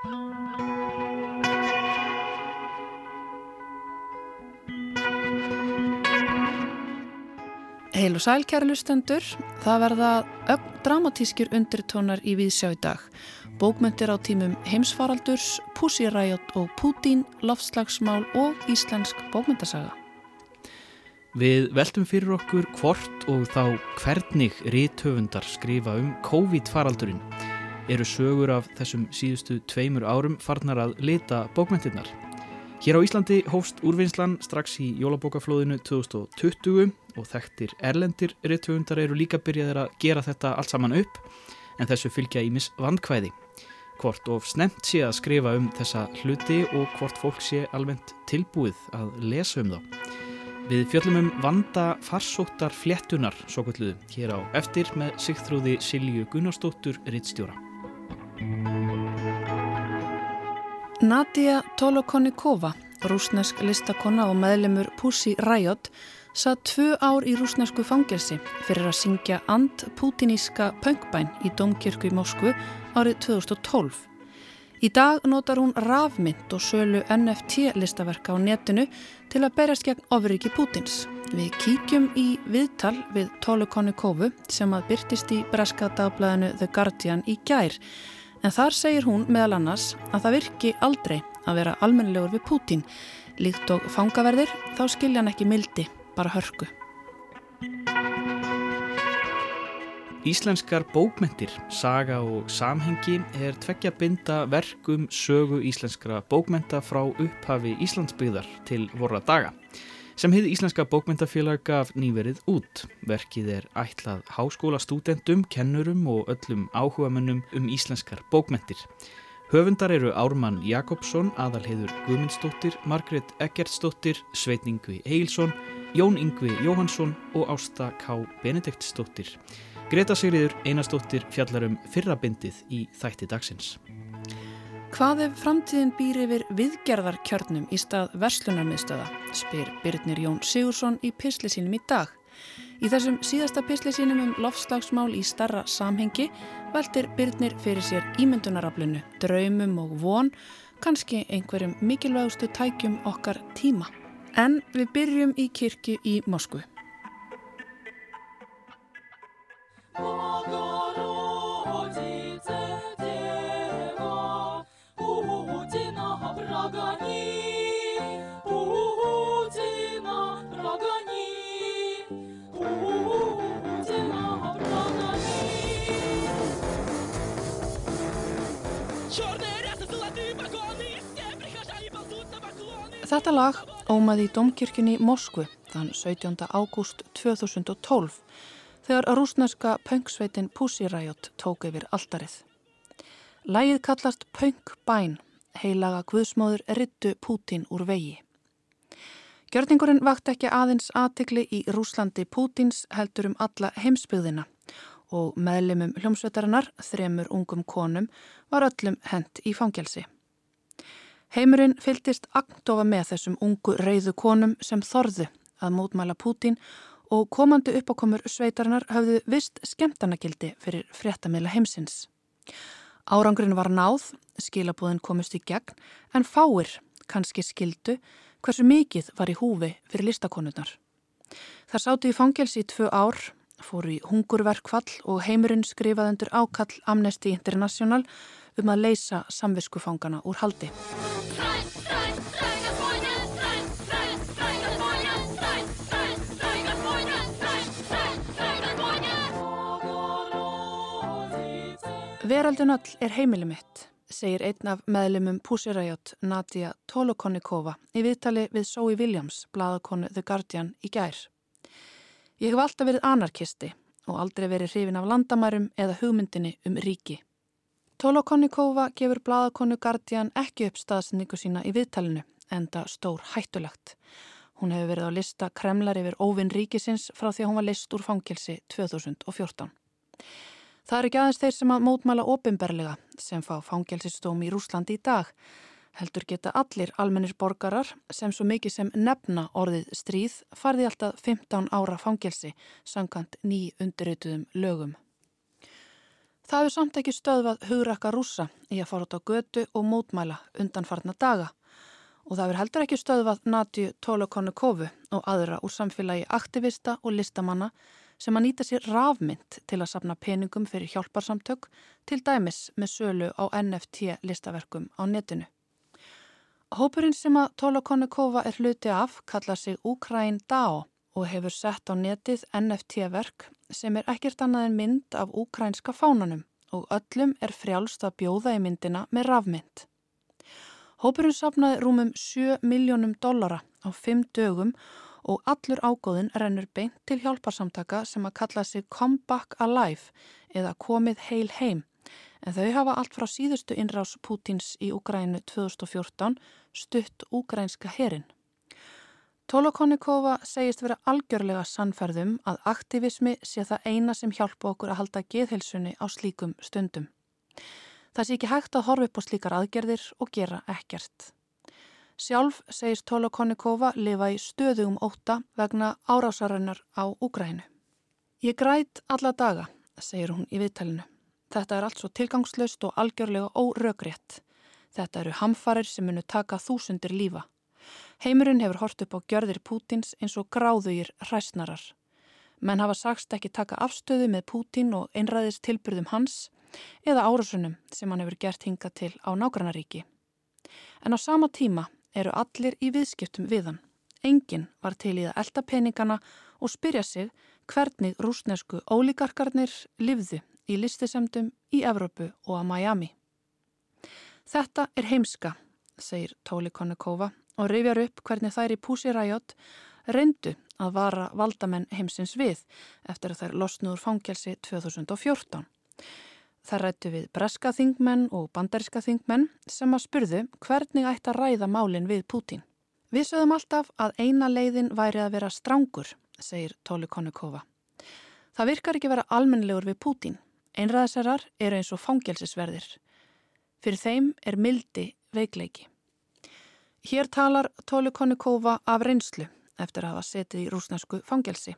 Heil og sæl kæra lustendur, það verða ögn dramatískir undirtónar í viðsjá í dag. Bókmyndir á tímum heimsfaraldurs, Pussiræjot og Putin, lofslagsmál og íslensk bókmyndasaga. Við veltum fyrir okkur hvort og þá hvernig ríthöfundar skrifa um COVID-faraldurinn. Eru sögur af þessum síðustu tveimur árum farnar að lita bókmyndirnar. Hér á Íslandi hófst úrvinnslan strax í jólabókaflóðinu 2020 og þekktir erlendir ríthöfundar eru líka byrjaðir að gera þetta allt saman upp en þessu fylgja ímis vandkvæði. Hvort of snemt sé að skrifa um þessa hluti og hvort fólk sé almennt tilbúið að lesa um þá. Við fjöllum um vanda farsóttar fléttunar, svo kvölduðu, hér á eftir með Sigþrúði Silju Gunnarsdóttur, rittstjóra. Nadia Tolokonikova, rúsnesk listakonna og meðlemur Pussy Riot, sað tvö ár í rúsnesku fangelsi fyrir að syngja and-putiníska pöngbæn í Domkirkju í Moskvu árið 2012. Í dag notar hún rafmynd og sölu NFT listaverka á netinu til að berjast gegn ofriki Putins. Við kíkjum í viðtal við Tolokonikovu sem að byrtist í breska dagblæðinu The Guardian í gær En þar segir hún meðal annars að það virki aldrei að vera almennilegur við Pútín. Líkt og fangaverðir þá skilja hann ekki mildi, bara hörku. Íslenskar bókmentir, saga og samhengi er tveggja binda verkum sögu íslenskra bókmenta frá upphafi Íslandsbyggðar til vorra daga sem hefði Íslenska bókmyndafélag gaf nýverið út. Verkið er ætlað háskólastúdendum, kennurum og öllum áhugamönnum um íslenskar bókmyndir. Höfundar eru Ármann Jakobsson, Aðalheiður Guðmundsdóttir, Margret Eggertsdóttir, Sveit Yngvi Eilsson, Jón Yngvi Jóhansson og Ásta K. Benediktsdóttir. Greta Sigriður Einarsdóttir fjallarum fyrrabindið í þætti dagsins. Hvað ef framtíðin býr yfir viðgerðarkjörnum í stað verslunarmiðstöða, spyr Byrnir Jón Sigursson í pisli sínum í dag. Í þessum síðasta pisli sínum um lofslagsmál í starra samhengi veltir Byrnir fyrir sér ímyndunaraflunu, draumum og von, kannski einhverjum mikilvægustu tækjum okkar tíma. En við byrjum í kirkju í Moskvu. Þetta lag ómaði í domkirkjunni Moskvu þann 17. ágúst 2012 þegar rúsneska pöngsveitin Pussy Riot tók yfir alldarið. Lægið kallast Pöng Bæn, heilaga guðsmóður Rittu Pútin úr vegi. Gjörningurinn vakt ekki aðeins aðtikli í Rúslandi Pútins heldur um alla heimsbyggðina og meðlimum hljómsveitarinnar, þremur ungum konum, var öllum hent í fangelsi. Heimurinn fyltist agndofa með þessum ungu reyðu konum sem þorðu að mótmæla Pútín og komandi uppákomur sveitarinnar hafðu vist skemtanagildi fyrir fréttamila heimsins. Árangurinn var náð, skilabúðin komist í gegn, en fáir kannski skildu hversu mikið var í húfi fyrir listakonurnar. Það sátu í fangelsi í tvö ár, fóru í hungurverkfall og heimurinn skrifaðendur ákall Amnesty International um að leysa samviskufangana úr haldi. Veraldun öll er heimili mitt, segir einn af meðlumum Pussy-Riot Nadia Tolokonikova í viðtali við Zoe Williams, bladakonu The Guardian í gær. Ég hef alltaf verið anarkisti og aldrei verið hrifin af landamærum eða hugmyndinni um ríki. Tolokonikova gefur bladakonu Guardian ekki upp staðsendingu sína í viðtalinu, enda stór hættulegt. Hún hefur verið á lista kremlar yfir óvinn ríkisins frá því að hún var list úr fangilsi 2014. Það er ekki aðeins þeir sem að mótmæla ofinberlega sem fá fangelsistóm í Rúslandi í dag. Heldur geta allir almennir borgarar sem svo mikið sem nefna orðið stríð farði alltaf 15 ára fangelsi sangkant ný undirrituðum lögum. Það hefur samt ekki stöðvað hugrakka rúsa í að fara út á götu og mótmæla undanfarna daga og það hefur heldur ekki stöðvað Nadju Tolokonukovu og aðra úr samfélagi aktivista og listamanna sem að nýta sér rafmynd til að sapna peningum fyrir hjálparsamtök til dæmis með sölu á NFT listaverkum á netinu. Hópurinn sem að Tolokonikova er hluti af kallar sig Ukraín DAO og hefur sett á netið NFT-verk sem er ekkert annað en mynd af ukrainska fánanum og öllum er frjálst að bjóða í myndina með rafmynd. Hópurinn sapnaði rúmum 7 miljónum dollara á 5 dögum og allur ágóðin rennur beint til hjálparsamtaka sem að kalla sig Come Back Alive eða Komið Heil Heim en þau hafa allt frá síðustu innrás Pútins í Úgrænu 2014 stutt úgrænska herin. Tolokonikova segist vera algjörlega sannferðum að aktivismi sé það eina sem hjálpa okkur að halda geðhelsunni á slíkum stundum. Það sé ekki hægt að horfa upp á slíkar aðgerðir og gera ekkert. Sjálf segist Tolokonikova lifa í stöðugum óta vegna árásarinnar á Úgrænu. Ég græt alla daga, segir hún í viðtælinu. Þetta er allt svo tilgangslöst og algjörlega órögrétt. Þetta eru hamfarir sem munu taka þúsundir lífa. Heimurinn hefur hort upp á gjörðir Pútins eins og gráðugir hræsnarar. Menn hafa sagst ekki taka afstöðu með Pútin og einræðist tilbyrðum hans eða árásunum sem hann hefur gert hinga til á nágrannaríki. En á sama tíma eru allir í viðskiptum við hann. Engin var til í að elda peningana og spyrja sig hvernig rúsnesku ólíkarkarnir livðu í listisemdum í Evrópu og að Miami. Þetta er heimska, segir Tóli Konnikova og rifjar upp hvernig þær í Pussy Riot reyndu að vara valdamenn heimsins við eftir að þær losnuður fangelsi 2014. Það rættu við breska þingmenn og bandariska þingmenn sem að spurðu hvernig ætti að ræða málinn við Pútín. Við sögum alltaf að eina leiðin væri að vera strángur, segir Tóli Konnikova. Það virkar ekki vera almenlegur við Pútín. Einræðisarar eru eins og fangelsisverðir. Fyrir þeim er mildi veikleiki. Hér talar Tóli Konnikova af reynslu eftir að hafa setið í rúsnesku fangelsi.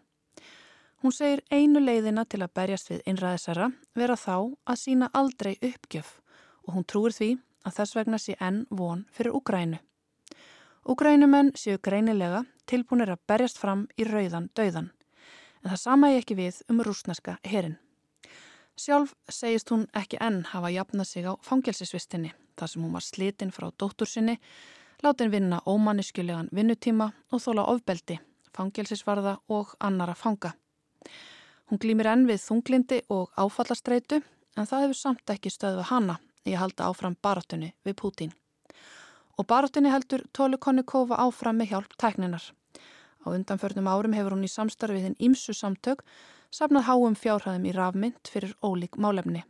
Hún segir einu leiðina til að berjast við einræðisara vera þá að sína aldrei uppgjöf og hún trúir því að þess vegna sé enn von fyrir Ukrænu. Ukrænumenn séu greinilega tilbúinir að berjast fram í rauðan döiðan en það sama ég ekki við um rúsneska herin. Sjálf segist hún ekki enn hafa jafnað sig á fangelsisvistinni þar sem hún var slitinn frá dóttur sinni, látin vinna ómanniskjulegan vinnutíma og þóla ofbeldi, fangelsisvarða og annara fanga. Hún glýmir enn við þunglindi og áfallastreitu en það hefur samt ekki stöðvað hana í að halda áfram barátunni við Pútín. Og barátunni heldur Tóli Konnikova áfram með hjálp tækninar. Á undanförnum árum hefur hún í samstarfiðin ímsu samtök safnað háum fjárhæðum í rafmynd fyrir ólík málefni.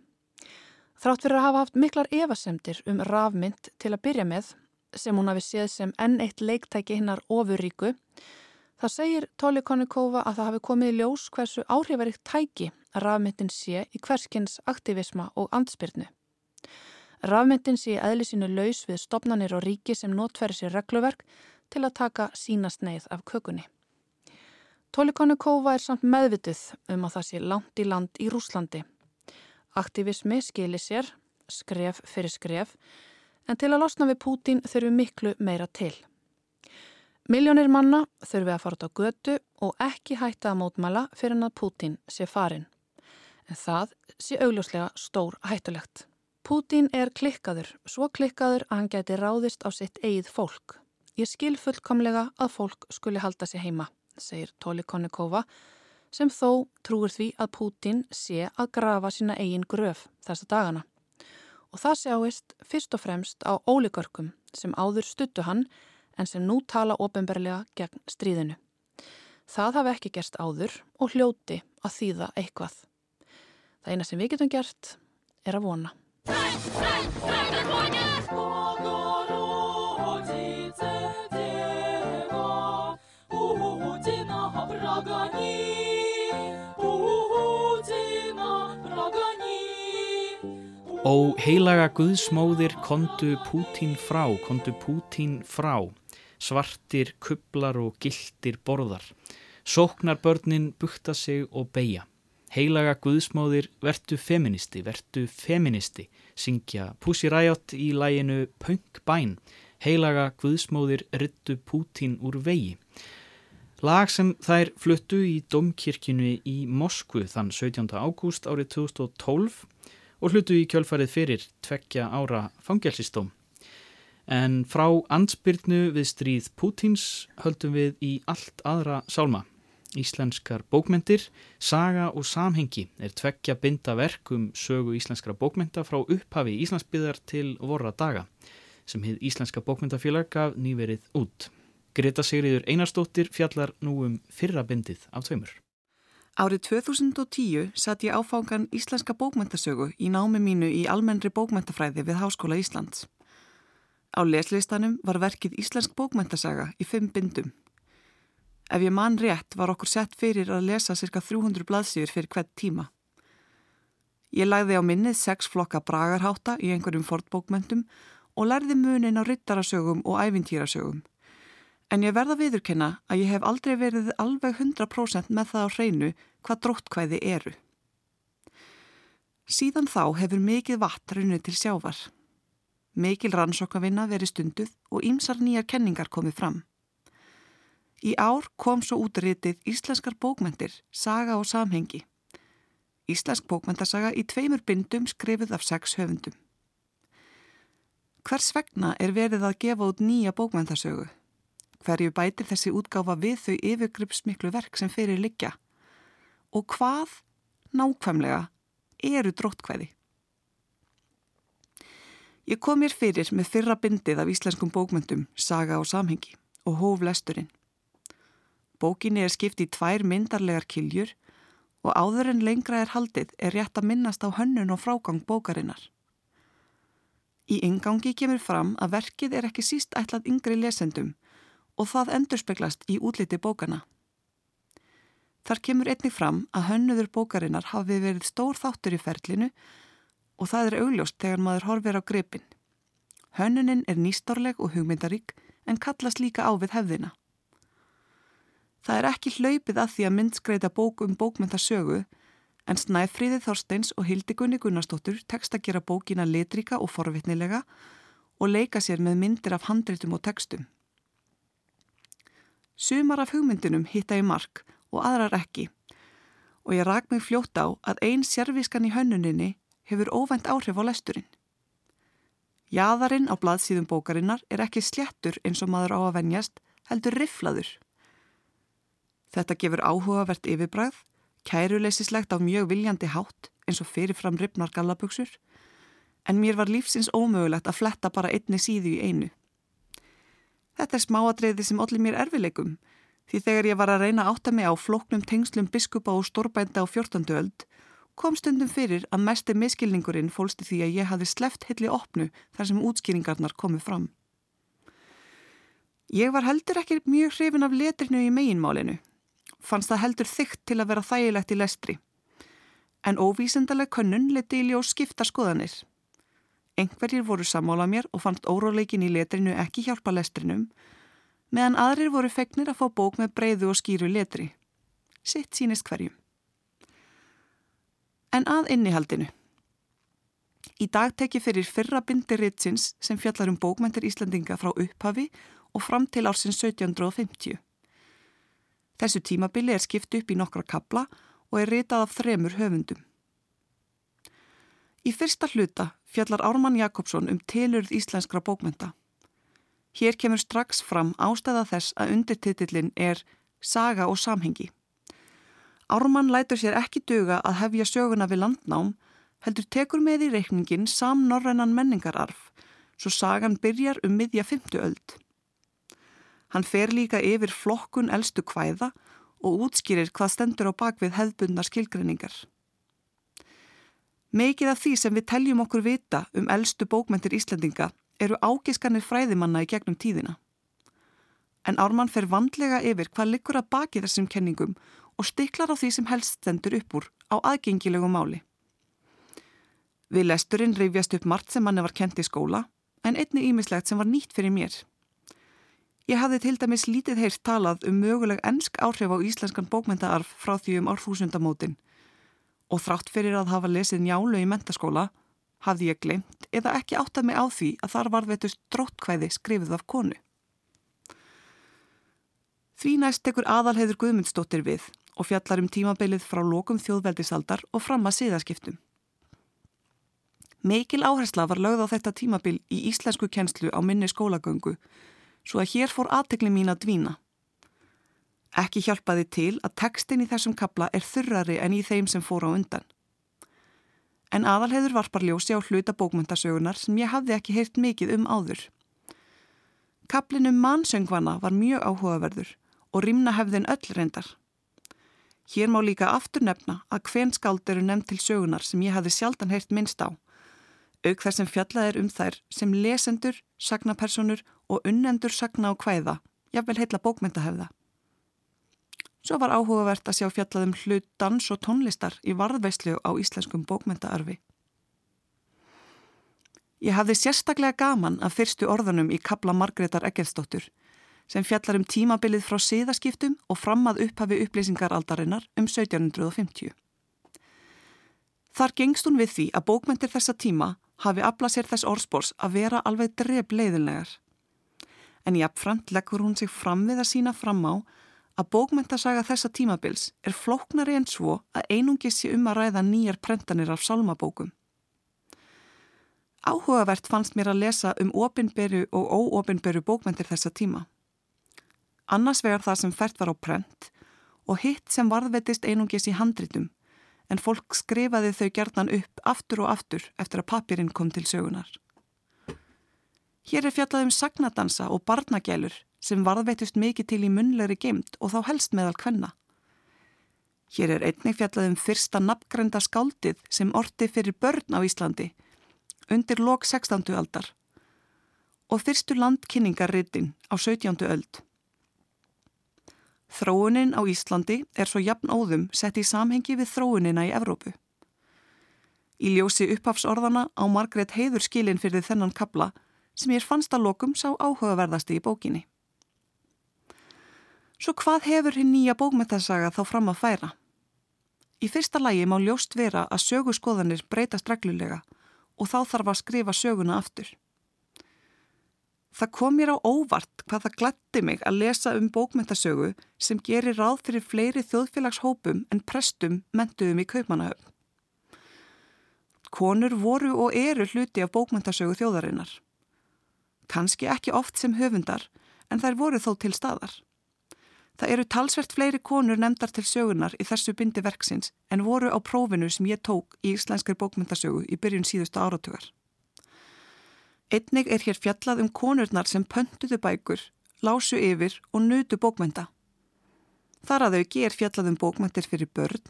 Þrátt fyrir að hafa haft miklar evasemdir um rafmynd til að byrja með, sem hún hafi séð sem enn eitt leiktæki hinnar ofuríku, þá segir Tóli Konnikova að það hafi komið í ljós hversu áhrifaríkt tæki rafmyndin sé í hverskins aktivisma og andspyrnu. Rafmyndin sé eðlisínu laus við stopnanir og ríki sem notfæri sér regluverk til að taka sínast neyð af kökunni. Tólikonu Kófa er samt meðvituð um að það sé langt í land í Rúslandi. Aktivismi skilir sér, skref fyrir skref, en til að losna við Pútín þurfum miklu meira til. Miljónir manna þurfi að fara út á götu og ekki hætta að mótmæla fyrir hann að Pútín sé farin. En það sé augljóslega stór hættulegt. Pútín er klikkaður, svo klikkaður að hann geti ráðist á sitt eigið fólk. Ég skil fullkomlega að fólk skuli halda sig heima segir Tóli Konnikova, sem þó trúir því að Pútin sé að grafa sína eigin gröf þessa dagana. Og það sjáist fyrst og fremst á ólíkörkum sem áður stuttu hann en sem nú tala ofinberlega gegn stríðinu. Það hafi ekki gerst áður og hljóti að þýða eitthvað. Það eina sem við getum gert er að vona. Ó heilaga Guðsmóðir kondu Pútín frá, kondu Pútín frá, svartir kublar og gildir borðar. Sóknar börnin bukta sig og beigja. Heilaga Guðsmóðir, vertu feministi, vertu feministi, syngja Pussy Riot í læginu Punk Bæn. Heilaga Guðsmóðir, ryttu Pútín úr vegi. Lag sem þær fluttu í domkirkjunu í Moskvu þann 17. ágúst árið 2012 og hlutu í kjölfarið fyrir tveggja ára fangelsistóm. En frá ansbyrnu við stríð Pútins höldum við í allt aðra sálma. Íslenskar bókmentir, saga og samhengi er tveggja binda verk um sögu íslenskra bókmenta frá upphafi Íslandsbyðar til vorra daga sem hefði Íslenska bókmentafélag gaf nýverið út. Greta Sigriður Einarstóttir fjallar nú um fyrra bindið af tveimur. Árið 2010 satt ég áfangan Íslenska bókmentasögu í námi mínu í almennri bókmentafræði við Háskóla Íslands. Á leslistanum var verkið Íslensk bókmentasaga í fimm bindum. Ef ég man rétt var okkur sett fyrir að lesa cirka 300 blaðsýður fyrir hvert tíma. Ég lagði á minnið sex flokka bragarháta í einhverjum fortbókmentum og lærði munin á ryttarasögum og ævintýrasögum. En ég verða viðurkenna að ég hef aldrei verið alveg 100% með það á hreinu hvað dróttkvæði eru. Síðan þá hefur mikið vatn runnið til sjávar. Mikil rannsókavinna verið stunduð og ýmsar nýjar kenningar komið fram. Í ár kom svo útritið Íslenskar bókmentir, saga og samhengi. Íslensk bókmentasaga í tveimur bindum skrifið af sex höfundum. Hvers vegna er verið að gefa út nýja bókmentasögu? Hverju bætir þessi útgáfa við þau yfirgripsmiklu verk sem fyrir liggja? Og hvað, nákvæmlega, eru dróttkvæði? Ég kom mér fyrir með fyrra bindið af íslenskum bókmyndum, saga og samhengi og hóf lesturinn. Bókinni er skipt í tvær myndarlegar kiljur og áður en lengra er haldið er rétt að minnast á hönnun og frágang bókarinnar. Í yngangi kemur fram að verkið er ekki síst ætlað yngri lesendum og það endurspeglast í útliti bókana. Þar kemur einnig fram að hönnuður bókarinnar hafi verið stór þáttur í ferlinu og það er augljóst þegar maður horfir á grepin. Hönnunin er nýstorleg og hugmyndarík en kallast líka á við hefðina. Það er ekki hlaupið að því að myndskreita bók um bókmyndasögu en Snæfríði Þorsteins og Hildigunni Gunnarsdóttur tekst að gera bókina litrika og forvitnilega og leika sér með myndir af handreitum og tekstum. Sumar af hugmyndunum hitta í mark og aðrar ekki og ég rak mig fljótt á að einn sérvískan í hönnuninni hefur óvænt áhrif á lesturinn. Jæðarinn á blaðsíðum bókarinnar er ekki slettur eins og maður á að venjast heldur riflaður. Þetta gefur áhugavert yfirbræð, kæruleysislegt á mjög viljandi hátt eins og fyrirfram ripnar gallaböksur, en mér var lífsins ómögulegt að fletta bara einni síðu í einu. Þetta er smáadreiði sem allir mér erfileikum, því þegar ég var að reyna átta mig á floknum tengslum biskupa og stórbænda á 14. öld, kom stundum fyrir að mesti miskilningurinn fólsti því að ég hafi sleft hilli opnu þar sem útskýringarnar komið fram. Ég var heldur ekki mjög hrifin af letrinu í meginmálinu, fannst það heldur þygt til að vera þægilegt í lestri. En óvísendaleg könnun leti í ljós skipta skoðanir. Engverjir voru sammála mér og fannst óróleikin í letrinu ekki hjálpa lestrinum, meðan aðrir voru fegnir að fá bók með breyðu og skýru letri. Sitt sínist hverjum. En að innihaldinu. Í dag tek ég fyrir fyrra bindi ritsins sem fjallar um bókmæntir Íslandinga frá upphafi og fram til ársins 1750. Þessu tímabili er skipt upp í nokkra kabla og er ritað af þremur höfundum. Í fyrsta hluta fjallar Ármann Jakobsson um tilurð íslenskra bókmenta. Hér kemur strax fram ástæða þess að undirtitillin er Saga og samhengi. Ármann lætur sér ekki duga að hefja söguna við landnám, heldur tekur með í reikningin samnorrennan menningararf, svo sagan byrjar um miðja fymtu öld. Hann fer líka yfir flokkun eldstu kvæða og útskýrir hvað stendur á bakvið hefðbundar skilgreiningar. Mikið af því sem við teljum okkur vita um eldstu bókmentir Íslandinga eru ágiskanir fræðimanna í gegnum tíðina. En Ármann fer vandlega yfir hvað likur að baki þessum kenningum og stiklar á því sem helst stendur upp úr á aðgengilegu máli. Við lesturinn reyfjast upp margt sem manni var kent í skóla en einni ímislegt sem var nýtt fyrir mér. Ég hafði til dæmis lítið heyrt talað um möguleg ennsk áhrif á íslenskan bókmyndaarf frá því um árþúsundamótin og þrátt fyrir að hafa lesið njálu í mentaskóla hafði ég glemt eða ekki áttað mig á því að þar varðveitust dróttkvæði skrifið af konu. Því næst tekur aðalheður Guðmundsdóttir við og fjallar um tímabilið frá lokum þjóðveldisaldar og fram að síðaskiptum. Mikil áhersla var lögð á þetta tímabil í íslensku kjenslu á minni skólagöngu svo að hér fór aðtekli mín að dvína. Ekki hjálpaði til að tekstin í þessum kapla er þurrari en í þeim sem fór á undan. En aðalheður varpar ljósi á hluta bókmyndasögunar sem ég hafði ekki heyrt mikið um áður. Kaplinum mannsöngvana var mjög áhugaverður og rimna hefðin öll reyndar. Hér má líka aftur nefna að hven skáld eru nefnd til sögunar sem ég hafði sjaldan heyrt minnst á. Auk þar sem fjallað er um þær sem lesendur, sagnapersonur og unnendur sagna á hvæða, jafnvel heitla bókmyndahefða. Svo var áhugavert að sjá fjallaðum hlut dans og tónlistar í varðveislu á íslenskum bókmyndaarfi. Ég hafði sérstaklega gaman af fyrstu orðanum í kabla Margreðar Eggertsdóttur sem fjallar um tímabilið frá siðaskiptum og fram að upphafi upplýsingaraldarinnar um 1750. Þar gengst hún við því að bókmyndir þessa tíma hafi aflað sér þess orðspórs að vera alveg dref leiðinlegar. En jáfnframt leggur hún sig fram við að sína fram á að bókmyndasaga þessa tímabils er flóknari en svo að einungis sé um að ræða nýjar prentanir af salmabókum. Áhugavert fannst mér að lesa um opinberu og óopinberu bókmyndir þessa tíma annars vegar það sem fært var á prent og hitt sem varðvetist einungis í handritum en fólk skrifaði þau gerðan upp aftur og aftur eftir að papirinn kom til sögunar. Hér er fjallað um sagnadansa og barnagælur sem varðveitist mikið til í munlegri geimt og þá helst meðal kvenna. Hér er einnig fjallað um fyrsta nafngrenda skáldið sem orti fyrir börn á Íslandi undir lok 16. aldar og fyrstu landkynningarritin á 17. öld. Þróunin á Íslandi er svo jafn óðum sett í samhengi við þróunina í Evrópu. Í ljósi upphafsorðana á Margret heiður skilin fyrir þennan kabla sem ég fannst að lokum sá áhugaverðasti í bókinni. Svo hvað hefur hinn nýja bókmyndasaga þá fram að færa? Í fyrsta lægi má ljóst vera að sögurskoðanir breytast reglulega og þá þarf að skrifa söguna aftur. Það kom mér á óvart hvað það glætti mig að lesa um bókmyndasögu sem gerir ráð fyrir fleiri þjóðfélagshópum en prestum mentuðum í kaupmanahöfn. Konur voru og eru hluti af bókmyndasögu þjóðarinnar. Kanski ekki oft sem höfundar en þær voru þó til staðar. Það eru talsvert fleiri konur nefndar til sögunar í þessu bindi verksins en voru á prófinu sem ég tók í íslenskar bókmyndasögu í byrjun síðustu áratugar. Einnig er hér fjallað um konurnar sem pöntuðu bækur, lásu yfir og nutu bókmynda. Þar að auki er fjallað um bókmyndir fyrir börn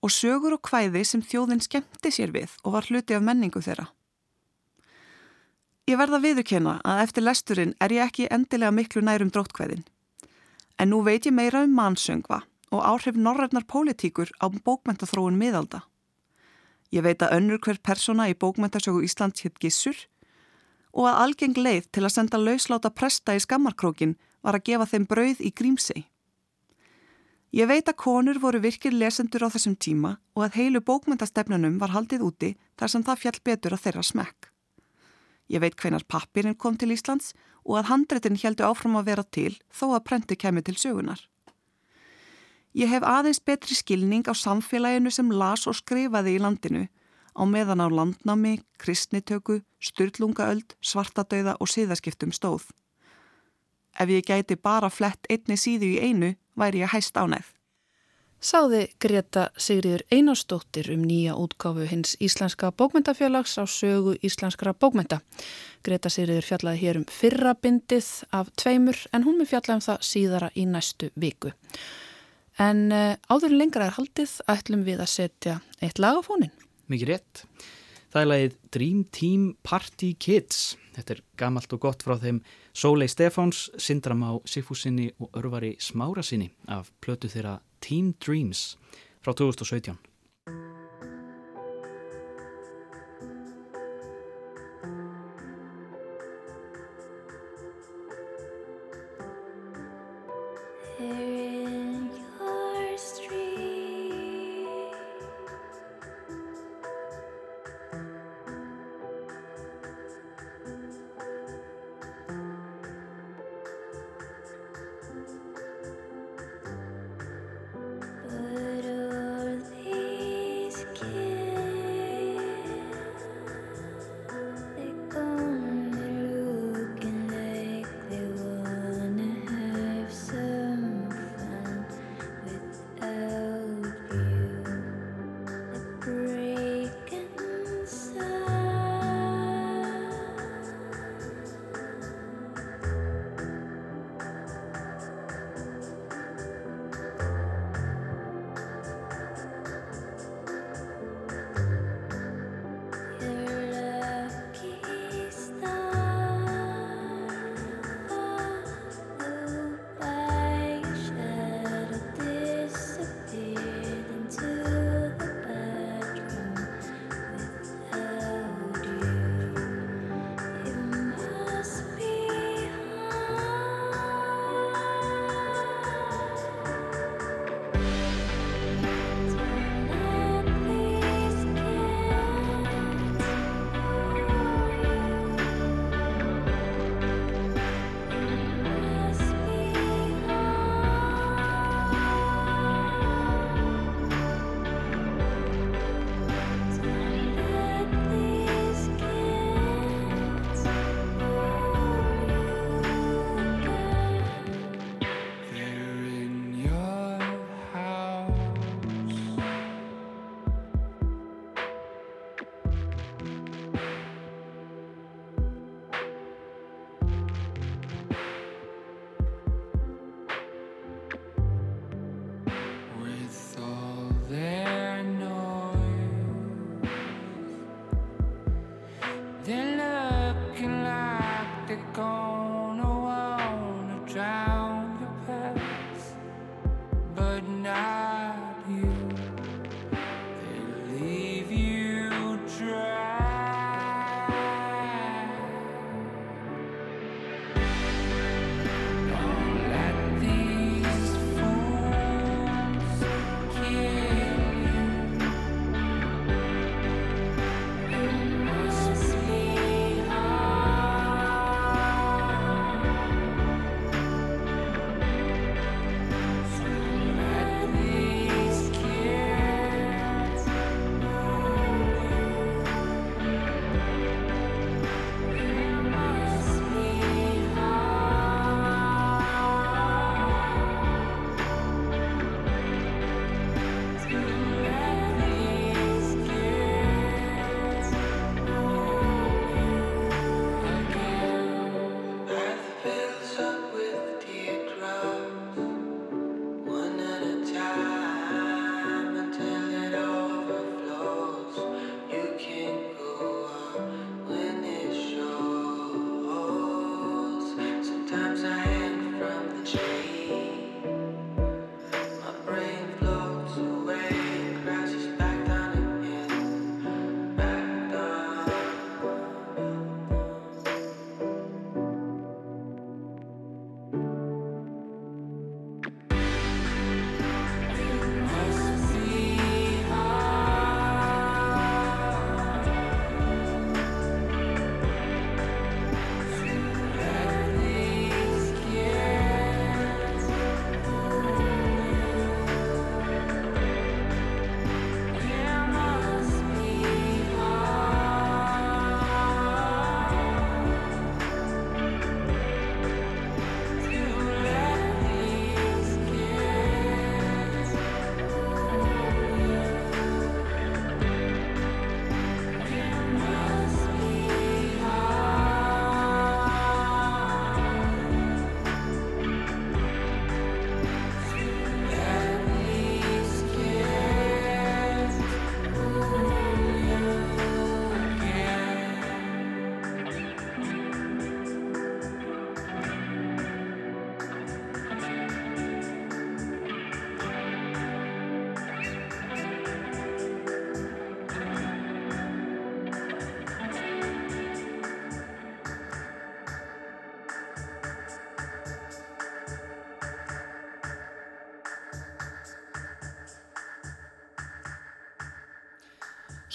og sögur og hvæði sem þjóðin skemmti sér við og var hluti af menningu þeirra. Ég verða viðurkenna að eftir lesturinn er ég ekki endilega miklu nærum dróttkvæðin. En nú veit ég meira um mannsöngva og áhrif norræfnar pólitíkur á bókmyndathróun miðalda. Ég veit að önnur hver persona í bókmyndasögu Íslands hitt gissur og að algeng leið til að senda lausláta presta í skammarkrókin var að gefa þeim brauð í grímsei. Ég veit að konur voru virkir lesendur á þessum tíma og að heilu bókmyndastefnunum var haldið úti þar sem það fjall betur að þeirra smekk. Ég veit hvenar pappirinn kom til Íslands og að handreitin heldu áfram að vera til þó að prenti kemi til sögunar. Ég hef aðeins betri skilning á samfélaginu sem las og skrifaði í landinu á meðan á landnámi, kristnitöku, styrlungaöld, svartadauða og síðaskiptum stóð. Ef ég gæti bara flett einni síðu í einu, væri ég hæst ánæð. Sáði Greta Sigriður Einarstóttir um nýja útgáfu hins Íslenska bókmyndafélags á sögu Íslenskra bókmynda. Greta Sigriður fjallaði hér um fyrrabindið af tveimur en hún með fjallaði um það síðara í næstu viku. En uh, áður lengra er haldið ætlum við að setja eitt lag á fónin mikið rétt. Það er lagið Dream Team Party Kids. Þetta er gamalt og gott frá þeim Sólei Stefáns, Sindram á Sifúsinni og Örvari Smárasinni af plötu þeirra Team Dreams frá 2017.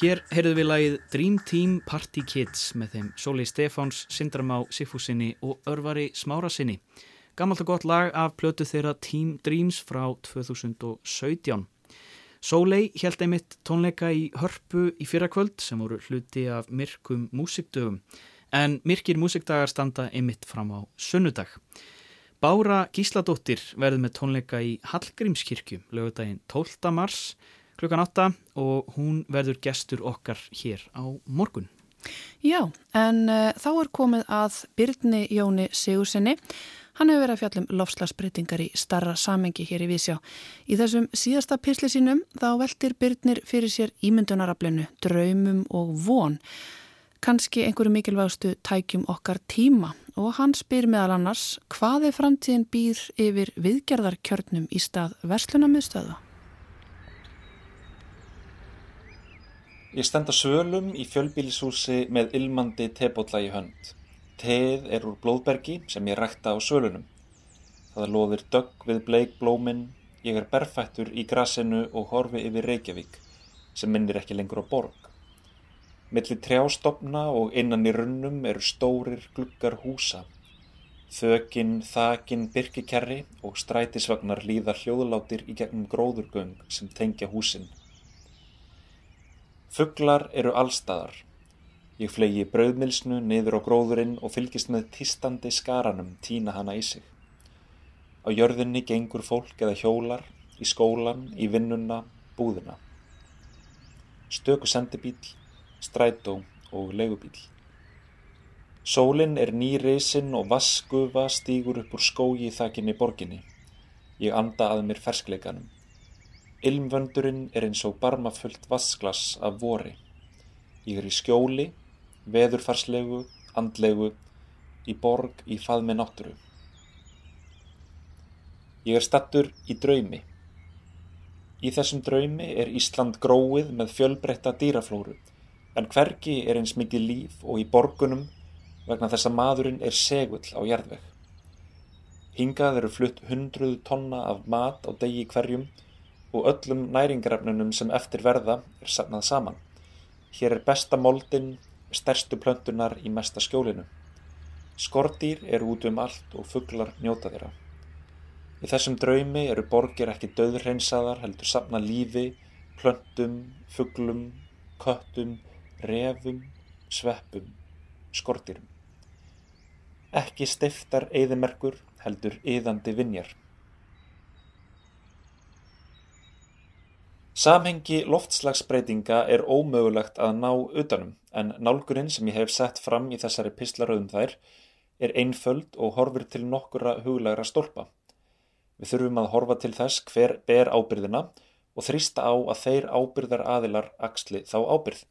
Hér heyrðum við lagið Dream Team Party Kids með þeim Sóli Stefáns, Sindramá Siffúsinni og Örvari Smárasinni. Gammalt og gott lag af plötu þeirra Team Dreams frá 2017. Sólei held einmitt tónleika í hörpu í fyrrakvöld sem voru hluti af myrkum músikdögum en myrkir músikdagar standa einmitt fram á sunnudag. Bára Gísladóttir verði með tónleika í Hallgrímskirkju lögudaginn 12. mars klukkan 8 og hún verður gestur okkar hér á morgun. Já, en uh, þá er komið að Byrni Jóni Sigursenni. Hann hefur verið að fjallum lofslagsbreytingar í starra samengi hér í Vísjá. Í þessum síðasta pisli sínum þá veldir Byrnir fyrir sér ímyndunaraflinu, draumum og von. Kanski einhverju mikilvægstu tækjum okkar tíma og hann spyr meðal annars hvað er framtíðin býr yfir viðgerðarkjörnum í stað verslunamiðstöða? Ég stend á svölum í fjölbílishúsi með ilmandi tebólla í hönd. Teð er úr blóðbergi sem ég rækta á svölunum. Það loðir dögg við bleik blóminn, ég er berfættur í grasinu og horfi yfir Reykjavík sem minnir ekki lengur á borg. Millir trjástofna og innan í runnum eru stórir gluggar húsa. Þökin, þakin, byrkikerri og strætisvagnar líða hljóðlátir í gegnum gróðurgöng sem tengja húsinn. Fuglar eru allstaðar. Ég flegi brauðmilsnu niður á gróðurinn og fylgist með tistandi skaranum tína hana í sig. Á jörðinni gengur fólk eða hjólar, í skólan, í vinnuna, búðina. Stöku sendibíl, strætó og legubíl. Sólinn er nýreysinn og vaskufa stýgur upp úr skógi í þakinni borginni. Ég anda að mér ferskleikanum. Ilmvöndurinn er eins og barmafullt vasklas af vori. Ég er í skjóli, veðurfarslegu, andlegu, í borg í faðmi náttúru. Ég er stattur í draumi. Í þessum draumi er Ísland gróið með fjölbreytta dýraflóru, en hvergi er eins mikið líf og í borgunum vegna þess að maðurinn er segull á jarðveg. Hingað eru flutt hundruð tonna af mat á degi hverjum og öllum næringarefnunum sem eftir verða er safnað saman. Hér er besta moldin, stærstu plöntunar í mesta skjólinu. Skordýr eru út um allt og fugglar njóta þeirra. Í þessum draumi eru borgir ekki döðreinsaðar heldur safna lífi, plöntum, fugglum, köttum, refum, sveppum, skordýrum. Ekki steiftar eðimerkur heldur yðandi vinjar. Samhengi loftslagsbreytinga er ómögulegt að ná utanum en nálgurinn sem ég hef sett fram í þessari pislaröðum þær er einföld og horfur til nokkura huglegra stólpa. Við þurfum að horfa til þess hver ber ábyrðina og þrýsta á að þeir ábyrðar aðilar axli þá ábyrð.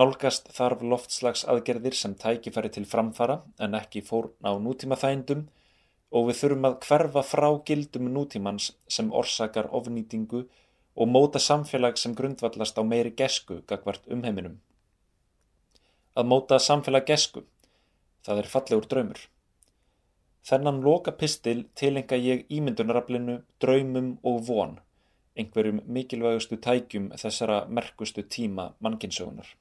Nálgast þarf loftslags aðgerðir sem tækifæri til framfara en ekki fórn á nútíma þægindum og við þurfum að hverfa frá gildum nútímans sem orsakar ofnýtingu og móta samfélag sem grundvallast á meiri gesku gagvart umheiminum. Að móta samfélag gesku, það er fallegur draumur. Þennan loka pistil tilenga ég ímyndunaraflinu, draumum og von, einhverjum mikilvægustu tækjum þessara merkustu tíma mannkinsögunar.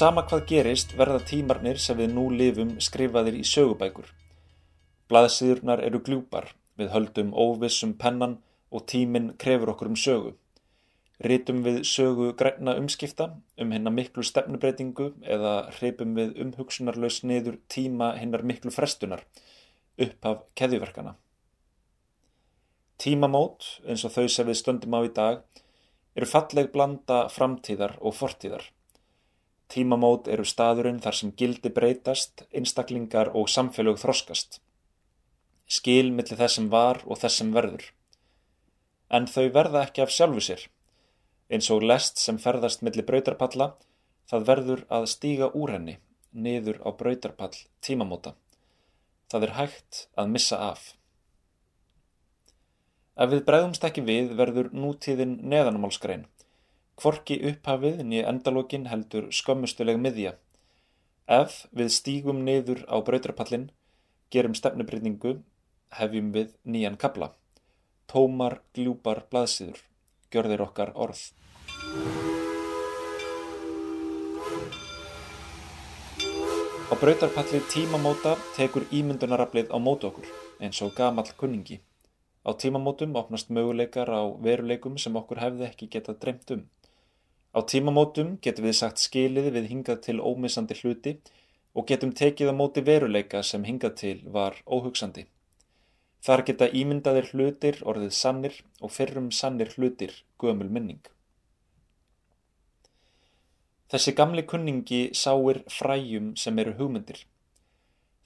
Sama hvað gerist verða tímarnir sem við nú lifum skrifaðir í sögubækur. Blaðsýðurnar eru gljúpar, við höldum óvissum pennan og tíminn krefur okkur um sögu. Rítum við sögu græna umskipta um hinnar miklu stefnubreitingu eða hreipum við umhugsunarlaus niður tíma hinnar miklu frestunar, upphaf keðjuverkana. Tímamót, eins og þau sem við stöndum á í dag, eru falleg blanda framtíðar og fortíðar. Tímamót eru staðurinn þar sem gildi breytast, einstaklingar og samfélög þroskast skil millir þess sem var og þess sem verður. En þau verða ekki af sjálfu sér. Eins og lest sem ferðast millir brautarpalla, það verður að stíga úr henni, niður á brautarpall tímamóta. Það er hægt að missa af. Ef við bregðumst ekki við verður nútíðin neðanmálskrein. Kvorki upphafið nýja endalókin heldur skömmustuleg miðja. Ef við stígum niður á brautarpallin, gerum stefnubrytningu hefjum við nýjan kabla. Tómar, gljúpar, blaðsýður. Gjörðir okkar orð. Á brautarpalli tímamóta tekur ímyndunaraflið á mótu okkur, eins og gamall kunningi. Á tímamótum opnast möguleikar á veruleikum sem okkur hefði ekki getað dreymt um. Á tímamótum getum við sagt skiliði við hingað til ómissandi hluti og getum tekið á móti veruleika sem hingað til var óhugsandi. Þar geta ímyndaðir hlutir orðið sannir og fyrrum sannir hlutir gömul minning. Þessi gamli kunningi sáir fræjum sem eru hugmyndir.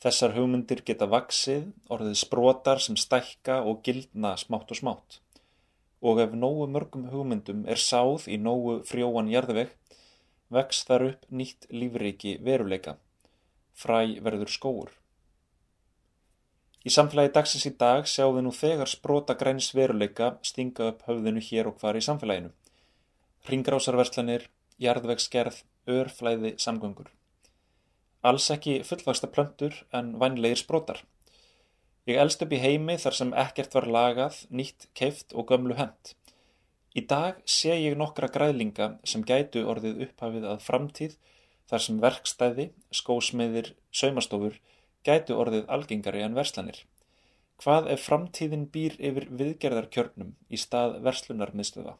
Þessar hugmyndir geta vaksið, orðið sprotar sem stækka og gildna smátt og smátt. Og ef nógu mörgum hugmyndum er sáð í nógu frjóan jarðveg, vex þar upp nýtt lífriki veruleika. Fræ verður skóur. Í samfélagi dagsins í dag sjáum við nú þegar sprota græns veruleika stinga upp höfðinu hér og hvar í samfélaginu. Ringrásarverslanir, jarðvegsgerð, örflæði, samgöngur. Alls ekki fullvaksta plöntur en vænlegir sprotar. Ég elst upp í heimi þar sem ekkert var lagað, nýtt, keift og gömlu hent. Í dag sé ég nokkra græðlinga sem gætu orðið upphafið að framtíð þar sem verkstæði, skósmiðir, saumastofur gætu orðið algengari en verslanir. Hvað ef framtíðin býr yfir viðgerðarkjörnum í stað verslunarmiðstöða?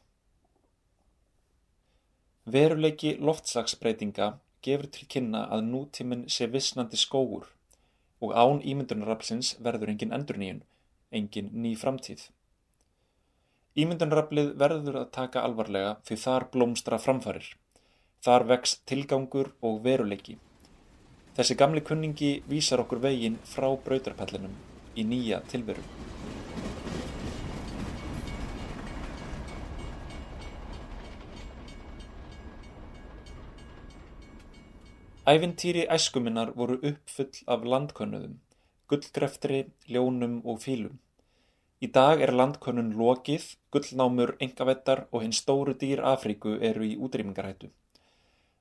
Veruleiki loftslagsbreytinga gefur til kynna að nútíminn sé vissnandi skóur og án ímyndunaraflsins verður engin endurníun, engin ný framtíð. Ímyndunaraflið verður að taka alvarlega því þar blómstra framfarir. Þar vex tilgangur og veruleiki. Þessi gamli kunningi vísar okkur veginn frá brautarpellinum í nýja tilveru. Ævintýri æskuminnar voru uppfull af landkönnuðum, gullgreftri, ljónum og fílum. Í dag er landkönnun lokið, gullnámur, engavettar og hinn stóru dýr Afríku eru í útrýmingarhættu.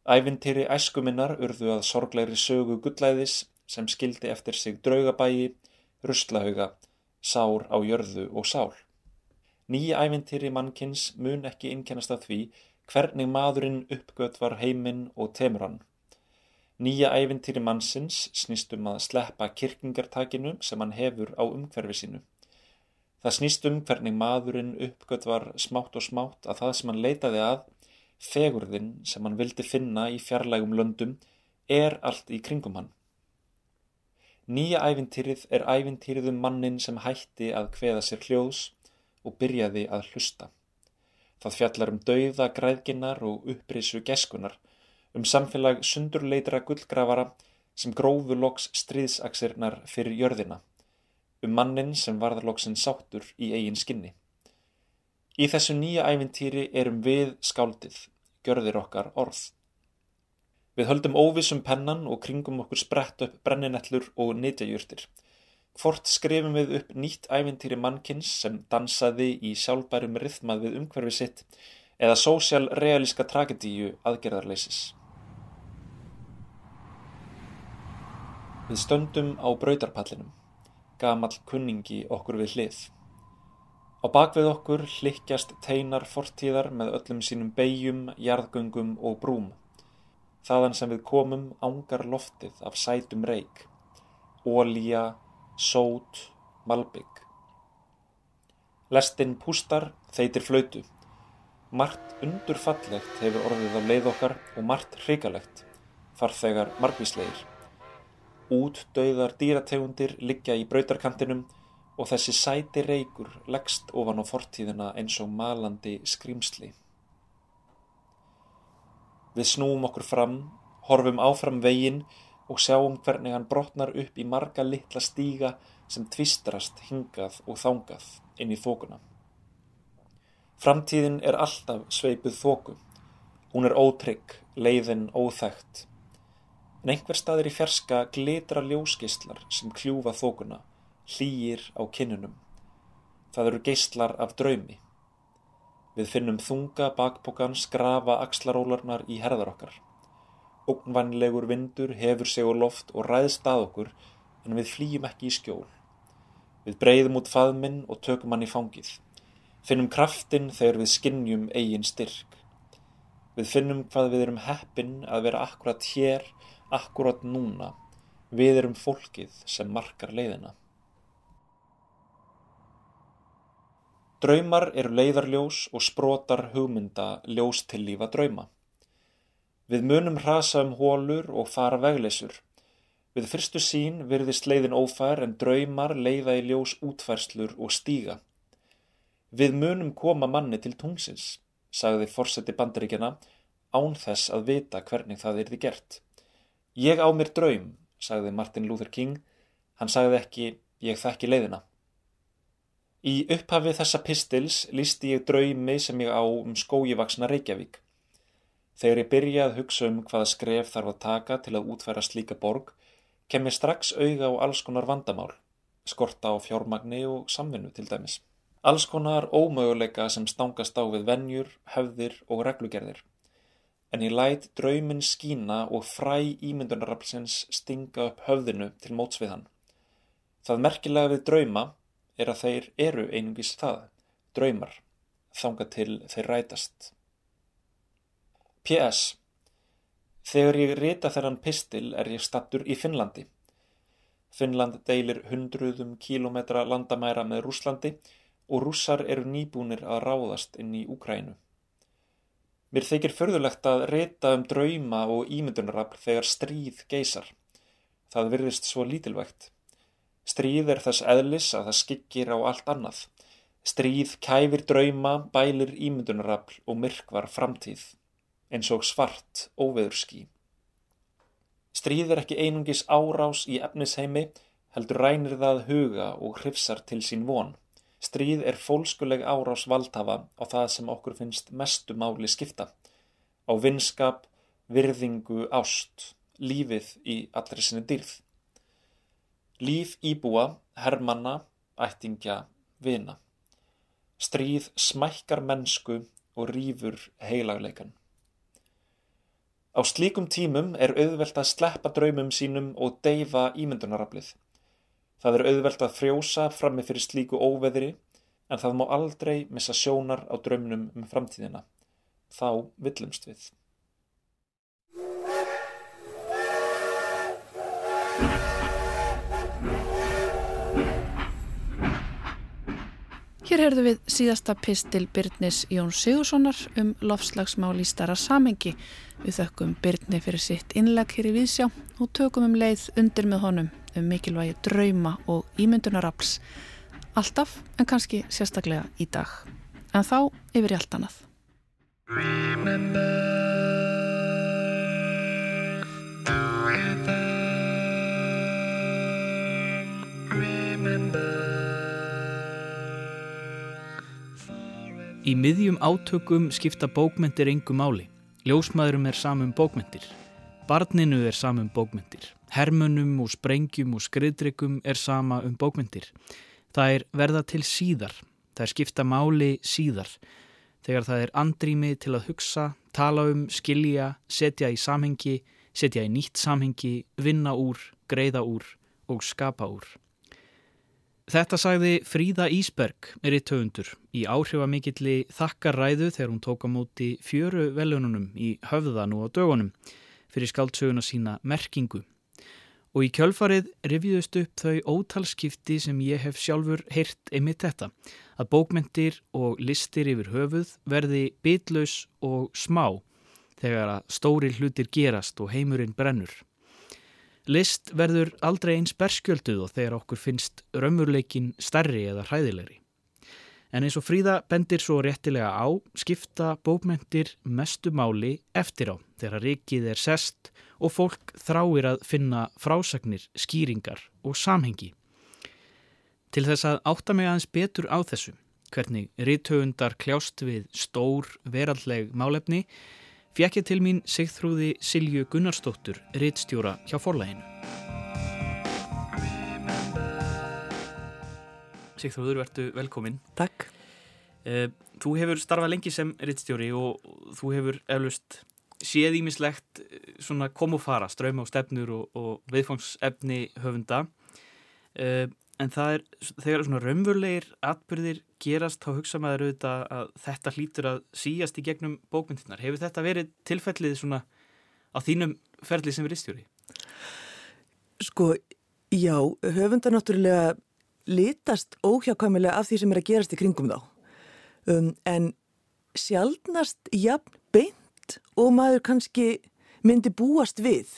Ævintýri æskuminnar urðu að sorglegri sögu gullæðis sem skildi eftir sig draugabægi, ruslahauga, sár á jörðu og sál. Nýja ævintýri mannkins mun ekki innkennast af því hvernig maðurinn uppgöt var heiminn og temur hann. Nýja ævintýri mannsins snýst um að sleppa kirkingartakinu sem hann hefur á umhverfi sínu. Það snýst um hvernig maðurinn uppgöt var smátt og smátt að það sem hann leitaði að, fegurðin sem hann vildi finna í fjarlægum löndum, er allt í kringum hann. Nýja ævintýrið er ævintýrið um mannin sem hætti að kveða sér hljóðs og byrjaði að hlusta. Það fjallar um dauða græðginnar og upprisu geskunar um samfélag sundurleitra gullgrafara sem grófu loks stríðsaksirnar fyrir jörðina, um mannin sem varðaloksinn sáttur í eigin skinni. Í þessu nýja ævintýri erum við skáldið, gjörðir okkar orð. Við höldum óvissum pennan og kringum okkur sprett upp brenninettlur og nýtjajurtir. Hvort skrifum við upp nýtt ævintýri mannkins sem dansaði í sjálfbærum rithmað við umhverfi sitt eða sósjál-realíska tragedíu aðgerðarleisis. Við stöndum á brautarpallinum, gamall kunningi okkur við hlið. Á bakvið okkur hlikkjast teinar fortíðar með öllum sínum beigjum, jarðgöngum og brúm. Þaðan sem við komum ángar loftið af sætum reik, ólíja, sót, malbygg. Lestinn pústar, þeitir flautu. Margt undurfallegt hefur orðið af leið okkar og margt hrikalegt, farþegar margvíslegir. Útdauðar dýrategundir liggja í brautarkantinum og þessi sæti reykur leggst ofan á fortíðina eins og malandi skrýmsli. Við snúum okkur fram, horfum áfram veginn og sjáum hvernig hann brotnar upp í marga litla stíga sem tvistrast hingað og þángað inn í þókuna. Framtíðin er alltaf sveipuð þóku. Hún er ótrygg, leiðin óþægt en einhver staðir í fjarska glitra ljósgeistlar sem kljúfa þókuna, hlýjir á kinnunum. Það eru geistlar af draumi. Við finnum þunga bakpokan skrafa axlarólarnar í herðar okkar. Ógnvænlegur vindur hefur sig á loft og ræðst að okkur en við flýjum ekki í skjól. Við breyðum út faðminn og tökum hann í fangið. Finnum kraftin þegar við skinnjum eigin styrk. Við finnum hvað við erum heppin að vera akkurat hér akkurat núna, við erum fólkið sem markar leiðina. Draumar eru leiðarljós og sprotar hugmynda ljós til lífa drauma. Við munum hrasa um hólur og fara vegleysur. Við fyrstu sín virðist leiðin ófær en draumar leiða í ljós útfærslur og stíga. Við munum koma manni til tungsins, sagði fórseti bandaríkjana, án þess að vita hvernig það erði gert. Ég á mér draum, sagði Martin Luther King. Hann sagði ekki, ég þekki leiðina. Í upphafi þessa pistils lísti ég draumi sem ég á um skójivaksna Reykjavík. Þegar ég byrja að hugsa um hvaða skref þarf að taka til að útfæra slíka borg, kem ég strax auga á alls konar vandamál, skorta á fjármagni og samvinnu til dæmis. Alls konar ómöguleika sem stangast á við vennjur, höfðir og reglugerðir en ég læt drauminn skína og fræ ímyndunaraflsins stinga upp höfðinu til móts við hann. Það merkilega við drauma er að þeir eru einungis það, draumar, þanga til þeir rætast. P.S. Þegar ég rita þennan pistil er ég stattur í Finnlandi. Finnland deilir hundruðum kílometra landamæra með Rúslandi og rússar eru nýbúnir að ráðast inn í Úkrænu. Mér þykir förðulegt að rita um drauma og ímyndunarafl þegar stríð geysar. Það virðist svo lítilvægt. Stríð er þess eðlis að það skikkir á allt annað. Stríð kæfir drauma, bælir ímyndunarafl og myrkvar framtíð, eins og svart óveðurski. Stríð er ekki einungis árás í efnisheimi, heldur rænir það huga og hrifsar til sín von. Stríð er fólskuleg árás valdhafa á það sem okkur finnst mestu máli skipta, á vinskap, virðingu, ást, lífið í allri sinni dýrð. Líf íbúa, herrmanna, ættingja, vina. Stríð smækkar mennsku og rýfur heilagleikan. Á slíkum tímum er auðvelt að sleppa draumum sínum og deyfa ímyndunaraflið. Það er auðvelt að frjósa frammi fyrir slíku óveðri en það má aldrei missa sjónar á draumnum um framtíðina. Þá villumst við. Hér herðu við síðasta pistil Byrnis Jón Sigurssonar um lofslagsmál í starra samengi. Við þökkum Byrni fyrir sitt innleg hér í Vísjá og tökum um leið undir með honum um mikilvægi drauma og ímyndunarafls. Alltaf en kannski sérstaklega í dag. En þá yfir í allt annað. Í miðjum átökum skipta bókmyndir engu máli. Ljósmaðurum er samum bókmyndir. Barninu er samum bókmyndir. Hermunum og sprengjum og skriðdryggum er sama um bókmyndir. Það er verða til síðar. Það er skipta máli síðar. Þegar það er andrými til að hugsa, tala um, skilja, setja í samhengi, setja í nýtt samhengi, vinna úr, greiða úr og skapa úr. Þetta sagði Fríða Ísberg, eritöfundur, í áhrifamikilli þakkarræðu þegar hún tók á móti fjöru velununum í höfðan og á dögunum fyrir skaldsöguna sína merkingu. Og í kjölfarið revjuðust upp þau ótalskipti sem ég hef sjálfur heyrt einmitt þetta, að bókmentir og listir yfir höfuð verði bitlaus og smá þegar að stóri hlutir gerast og heimurinn brennur. List verður aldrei eins berskjölduð og þegar okkur finnst raumurleikin stærri eða hræðilegri. En eins og Fríða bendir svo réttilega á, skipta bókmentir mestu máli eftir á þegar rikið er sest og fólk þráir að finna frásagnir, skýringar og samhengi. Til þess að átta mig aðeins betur á þessu, hvernig rítöfundar kljást við stór veralleg málefni, fekk ég til mín Sigþrúði Silju Gunnarsdóttur, rittstjóra hjá forlæginu. Sigþrúður, verðu velkomin. Takk. Eh, þú hefur starfað lengi sem rittstjóri og þú hefur eflust séð ímislegt eh, kom og fara, ströma og stefnur og, og viðfangsefni höfunda. En það er, þegar svona raunverulegir atbyrðir gerast, þá hugsa maður auðvitað að þetta hlýtur að síjast í gegnum bókmyndirnar. Hefur þetta verið tilfellið svona á þínum ferlið sem rittstjóri? Sko, já, höfundar náttúrulega litast óhjákvæmilega af því sem er að gerast í kringum þá. Um, en sjálfnast jafn beint og maður kannski myndi búast við.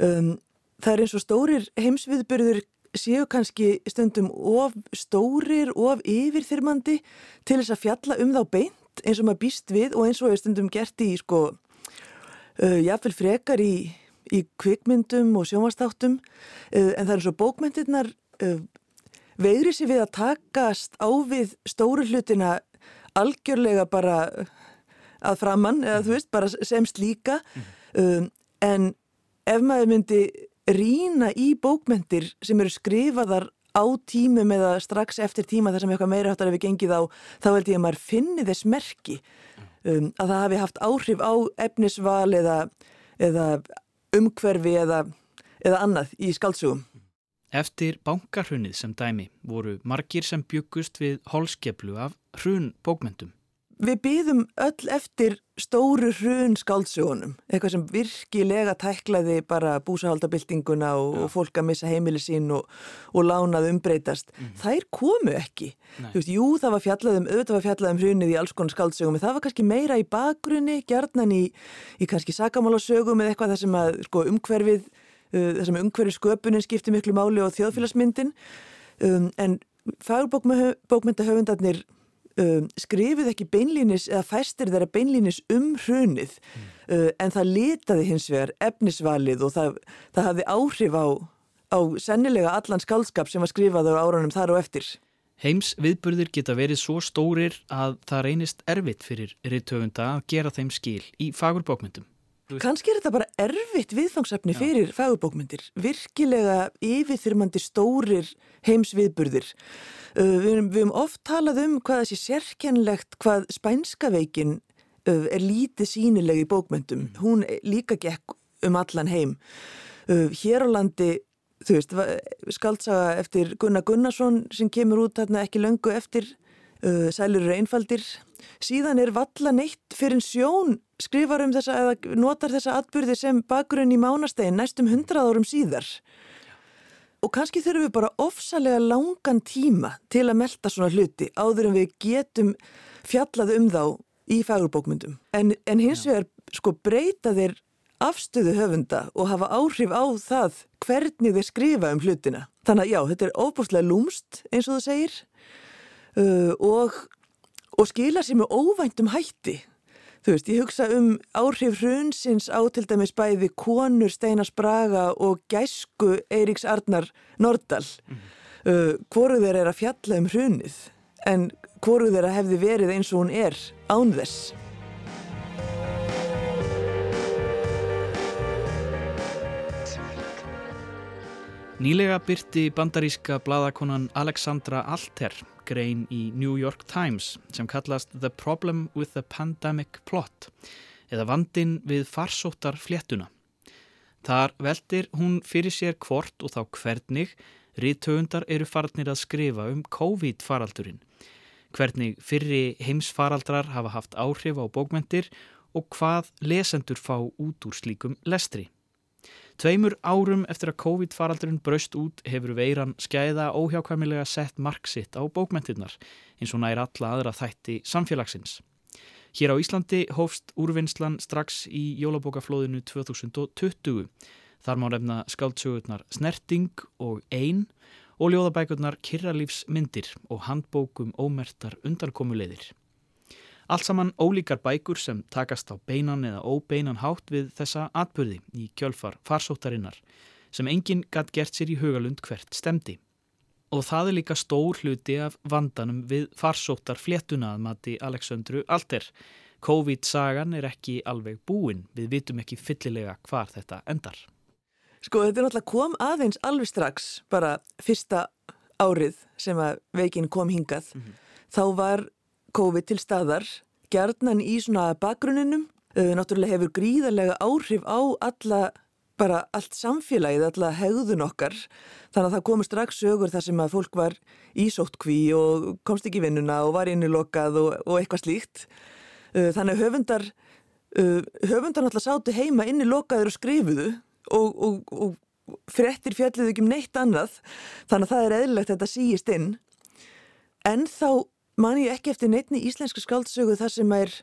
Um, það er eins og stórir heimsviðbyrður séu kannski stundum of stórir, of yfirþyrmandi til þess að fjalla um þá beint eins og maður býst við og eins og stundum gert í sko, uh, jáfnvel frekar í, í kvikmyndum og sjónvastáttum uh, en það er svo bókmyndirnar uh, veigri sér við að takast á við stóru hlutina algjörlega bara að framann, eða þú veist, bara sem slíka. Um, en ef maður myndi rína í bókmentir sem eru skrifaðar á tímum eða strax eftir tíma þar sem eitthvað meira hattar hefur gengið á, þá held ég að maður finni þess merki um, að það hafi haft áhrif á efnisval eða, eða umhverfi eða, eða annað í skaldsugum. Eftir bankarhunnið sem dæmi voru margir sem byggust við holskeplu af hrun bókmentum. Við býðum öll eftir stóru hrun skáldsögunum, eitthvað sem virkilega tæklaði bara búsahaldabildinguna og, og fólk að missa heimili sín og, og lánað umbreytast. Mm. Þær komu ekki. Veist, jú, það var fjallaðum, auðvitað var fjallaðum hrunið í alls konar skáldsögum, en það var kannski meira í bakgrunni, gjarnan í, í kannski sakamálasögum eða eitthvað þar sem að sko, umhverfið, uh, þar sem umhverfið sköpunin skipti miklu máli og þjóðfélagsmyndin, um, en fagurbókmyndahöfundarnir Um, skrifið ekki beinlínis eða fæstir þeirra beinlínis um hrunið mm. uh, en það litaði hins vegar efnisvalið og það, það hafði áhrif á, á sennilega allan skaldskap sem var skrifaður á árunum þar og eftir. Heims viðburðir geta verið svo stórir að það reynist erfitt fyrir rittöfunda að gera þeim skil í fagurbókmyndum. Kannski er þetta bara erfitt viðfangsefni Já. fyrir fagurbókmyndir, virkilega yfirþyrmandi stórir heimsviðburðir. Uh, við höfum oft talað um hvað þessi sérkennlegt, hvað spænska veikin uh, er lítið sínileg í bókmyndum. Mm. Hún líka gekk um allan heim. Uh, hér á landi, þú veist, skaldsaga eftir Gunnar Gunnarsson sem kemur út hérna ekki löngu eftir Sælur eru einfaldir. Síðan er valla neitt fyrir sjón skrifar um þessa eða notar þessa atbyrði sem bakgrunn í mánastegin næstum hundrað árum síðar. Og kannski þurfum við bara ofsalega langan tíma til að melda svona hluti áður en við getum fjallað um þá í fagurbókmyndum. En, en hins vegar sko breyta þeir afstöðu höfunda og hafa áhrif á það hvernig þeir skrifa um hlutina. Þannig að já, þetta er ofbúslega lúmst eins og þú segir uh, og, og skila sér með óvæntum hætti Þú veist, ég hugsa um áhrif hrunsins á til dæmis bæði konur Steinas Braga og gæsku Eiríks Arnar Nordal. Mm -hmm. uh, hvoru þeir er að fjalla um hrunið, en hvoru þeir að hefði verið eins og hún er án þess. Nýlega byrti bandaríska bladakonan Alexandra Alter grein í New York Times sem kallast The Problem with the Pandemic Plot eða vandin við farsóttar fléttuna. Þar veldir hún fyrir sér hvort og þá hvernig rítöfundar eru farnir að skrifa um COVID-faraldurinn, hvernig fyrri heimsfaraldrar hafa haft áhrif á bókmentir og hvað lesendur fá út úr slíkum lestri. Tveimur árum eftir að COVID-faraldurinn braust út hefur veiran skæða óhjákvæmilega sett marksitt á bókmentinnar eins og nær alla aðra þætti samfélagsins. Hér á Íslandi hófst úrvinnslan strax í jólabókaflóðinu 2020. Þar má nefna skáldsögurnar Snerting og Ein og ljóðabækurnar Kirralífsmyndir og handbókum ómertar undankomuleiðir. Allt saman ólíkar bækur sem takast á beinan eða óbeinan hátt við þessa atbyrði í kjölfar farsóttarinnar sem enginn gætt gert sér í hugalund hvert stemdi. Og það er líka stór hluti af vandanum við farsóttar fléttuna að mati Aleksandru Alter. COVID-sagan er ekki alveg búin, við vitum ekki fyllilega hvar þetta endar. Sko þetta er náttúrulega kom aðeins alveg strax, bara fyrsta árið sem að veikin kom hingað. Mm -hmm. Þá var COVID til staðar, gerðnan í svona bakgrunninum, uh, náttúrulega hefur gríðarlega áhrif á alla, bara allt samfélagið, alla hegðun okkar, þannig að það komur strax sögur þar sem að fólk var í sóttkví og komst ekki vinnuna og var innilokað og, og eitthvað slíkt. Uh, þannig að höfundar, uh, höfundar náttúrulega sátu heima innilokaður og skrifuðu og, og, og frettir fjalliðu ekki um neitt annað, þannig að það er eðlilegt að þetta síist inn. En þá man ég ekki eftir neittni íslensku skáldsögu þar sem er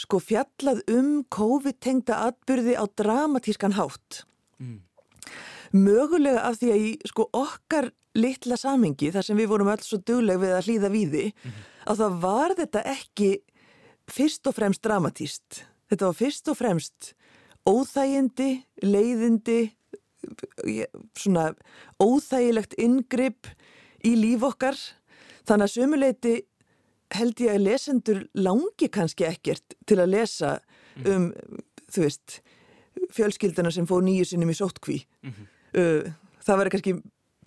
sko fjallað um COVID-tengda atbyrði á dramatískan hátt. Mm. Mögulega af því að í sko okkar litla samengi þar sem við vorum alls svo dugleg við að hlýða víði mm að það var þetta ekki fyrst og fremst dramatíst. Þetta var fyrst og fremst óþægindi, leiðindi, svona óþægilegt ingripp í líf okkar Þannig að sömuleiti held ég að lesendur langi kannski ekkert til að lesa mm. um, þú veist, fjölskyldana sem fóð nýju sinnum í sóttkví. Mm -hmm. uh, það verður kannski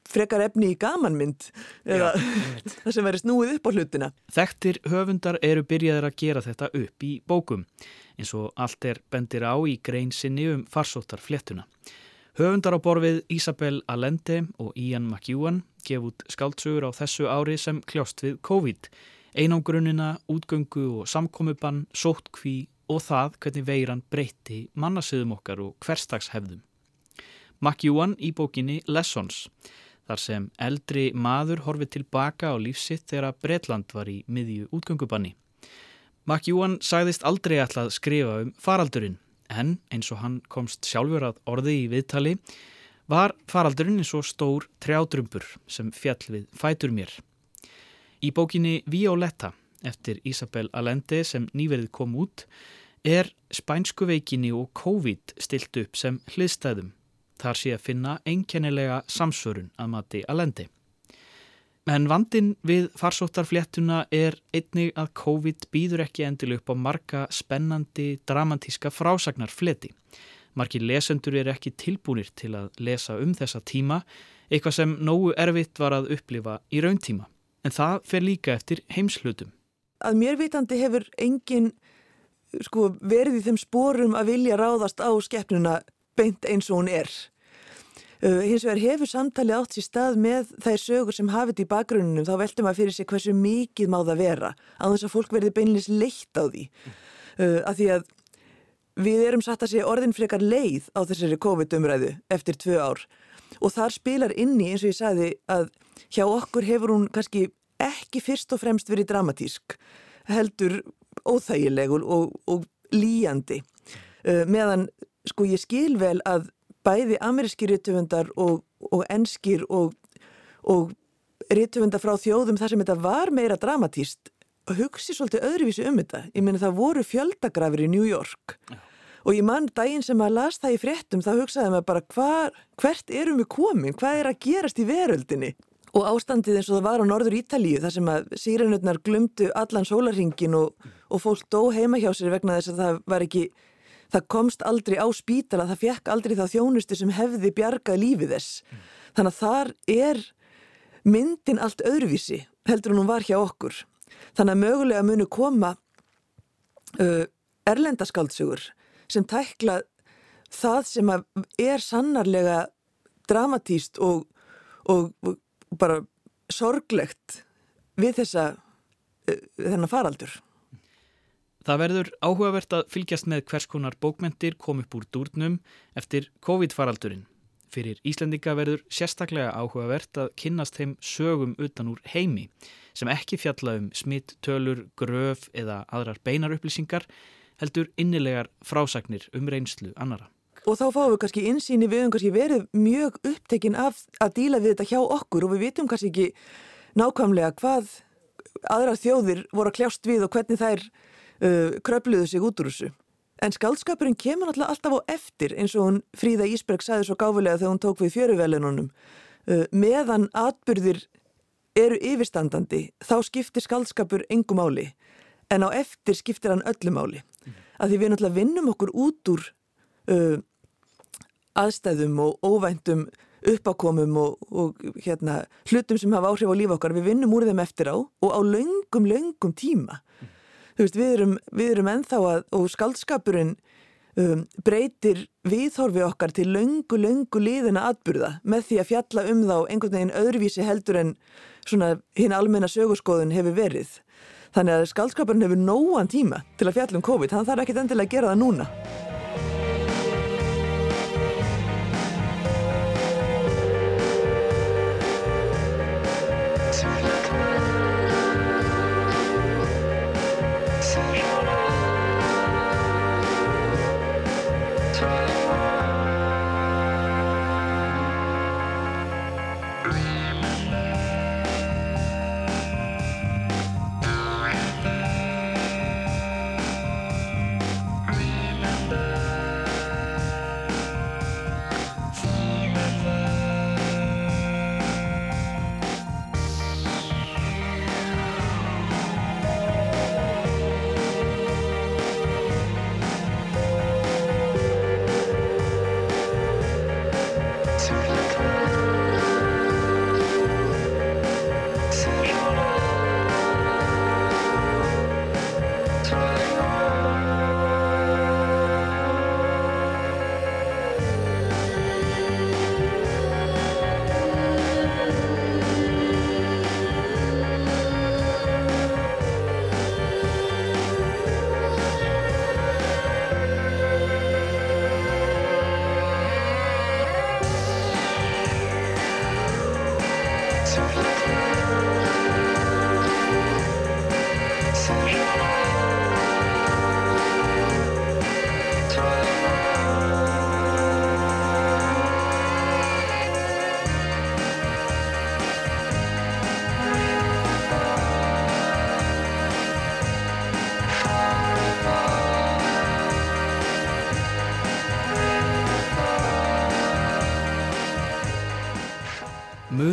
frekar efni í gamanmynd eða það sem verður snúið upp á hlutina. Þekktir höfundar eru byrjaðir að gera þetta upp í bókum eins og allt er bendir á í grein sinni um farsóttar fléttuna. Höfundar á borfið Isabel Allende og Ian McEwan gef út skáltsugur á þessu ári sem kljást við COVID, einangrunina, útgöngu og samkomiðbann, sóttkví og það hvernig veiran breyti mannasöðum okkar og hverstagshefðum. McEwan í bókinni Lessons, þar sem eldri maður horfið tilbaka á lífsitt þegar Breitland var í miðju útgöngubanni. McEwan sagðist aldrei ætlað skrifa um faraldurinn en eins og hann komst sjálfur að orði í viðtali var faraldurinn eins og stór trjádrumpur sem fjall við fætur mér. Í bókinni Violetta eftir Isabel Allende sem nýverið kom út er spænsku veikinni og COVID stilt upp sem hliðstæðum. Þar sé að finna einkennilega samsvörun að mati Allende. En vandin við farsóttarfléttuna er einnig að COVID býður ekki endil upp á marga spennandi dramatíska frásagnarfleti. Marki lesendur er ekki tilbúinir til að lesa um þessa tíma, eitthvað sem nógu erfitt var að upplifa í rauntíma. En það fer líka eftir heimslutum. Að mér vitandi hefur engin sko, verið í þeim spórum að vilja ráðast á skeppnuna beint eins og hún er. Uh, hins vegar hefur samtali átt sér stað með þær sögur sem hafið í bakgrunnum þá veltum að fyrir sig hversu mikið má það vera að þess að fólk verði beinleins leitt á því. Uh, að því að við erum satt að segja orðin frekar leið á þessari COVID-umræðu eftir tvö ár. Og þar spilar inni eins og ég sagði að hjá okkur hefur hún kannski ekki fyrst og fremst verið dramatísk heldur óþægileg og, og líjandi. Uh, meðan sko ég skil vel að bæði ameríski rítuðundar og, og enskir og, og rítuðundar frá þjóðum þar sem þetta var meira dramatíst hugsi svolítið öðruvísi um þetta. Ég meina það voru fjöldagrafir í New York Já. og ég mann daginn sem að las það í fréttum þá hugsaði maður bara hvar, hvert erum við komin, hvað er að gerast í veröldinni? Og ástandið eins og það var á norður Ítalíu þar sem að sírenutnar glumdu allan sólarhingin og, og fólk dó heima hjá sér vegna þess að það var ekki það komst aldrei á spítala, það fekk aldrei þá þjónustu sem hefði bjargað lífið þess. Mm. Þannig að þar er myndin allt öðruvísi heldur hún var hjá okkur. Þannig að mögulega munu koma uh, erlendaskaldsögur sem tækla það sem er sannarlega dramatíst og, og, og bara sorglegt við þessa uh, þennan faraldur. Það verður áhugavert að fylgjast með hvers konar bókmentir kom upp úr dúrnum eftir COVID-faraldurinn. Fyrir Íslendinga verður sérstaklega áhugavert að kynnast þeim sögum utan úr heimi sem ekki fjalla um smitt, tölur, gröf eða aðrar beinarupplýsingar heldur innilegar frásagnir um reynslu annara. Og þá fáum við kannski insýni við höfum kannski verið mjög upptekinn af að díla við þetta hjá okkur og við vitum kannski ekki nákvæmlega hvað aðra þjóðir voru að kljást við og hvernig þær uh, kröfluðu sig út úr þessu. En skaldskapurinn kemur alltaf á eftir eins og hún Fríða Ísberg sagði svo gáfilega þegar hún tók við fjöruvelununum. Uh, meðan atbyrðir eru yfirstandandi þá skiptir skaldskapur engum máli en á eftir skiptir hann öllu máli. Mm. Að því við náttúrulega vinnum okkur út úr uh, aðstæðum og óvæntum uppákomum og, og hérna, hlutum sem hafa áhrif á lífa okkar. Við vinnum úr þeim eftir á og á laungum, laungum tíma. Mm veist, við erum, við erum ennþá að, og skaldskapurinn um, breytir viðhorfi okkar til löngu, löngu líðina atburða með því að fjalla um þá einhvern veginn öðruvísi heldur en svona hinn almenna sögurskoðun hefur verið. Þannig að skaldskapurinn hefur nóan tíma til að fjalla um COVID, hann þarf ekkit endilega að gera það núna.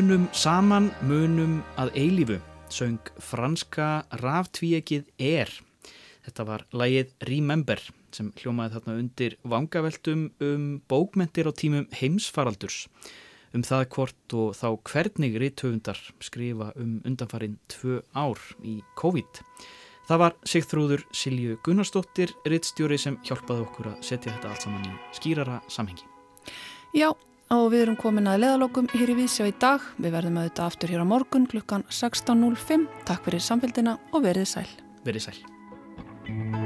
Munum saman, munum að eilífu, söng franska ráftvíegið Er. Þetta var lægið Remember sem hljómaði þarna undir vangaveltum um bókmentir á tímum heimsfaraldurs. Um það hvort og þá hvernig rítöfundar skrifa um undanfarin tvö ár í COVID. Það var Sigþrúður Silju Gunnarsdóttir, rittstjóri sem hjálpaði okkur að setja þetta allt saman í skýrara samhengi. Já, og við erum komin að leðalokum hér í Vísjá í dag. Við verðum auðvitað aftur hér á morgun klukkan 16.05. Takk fyrir samfélgina og verið sæl. Verið sæl.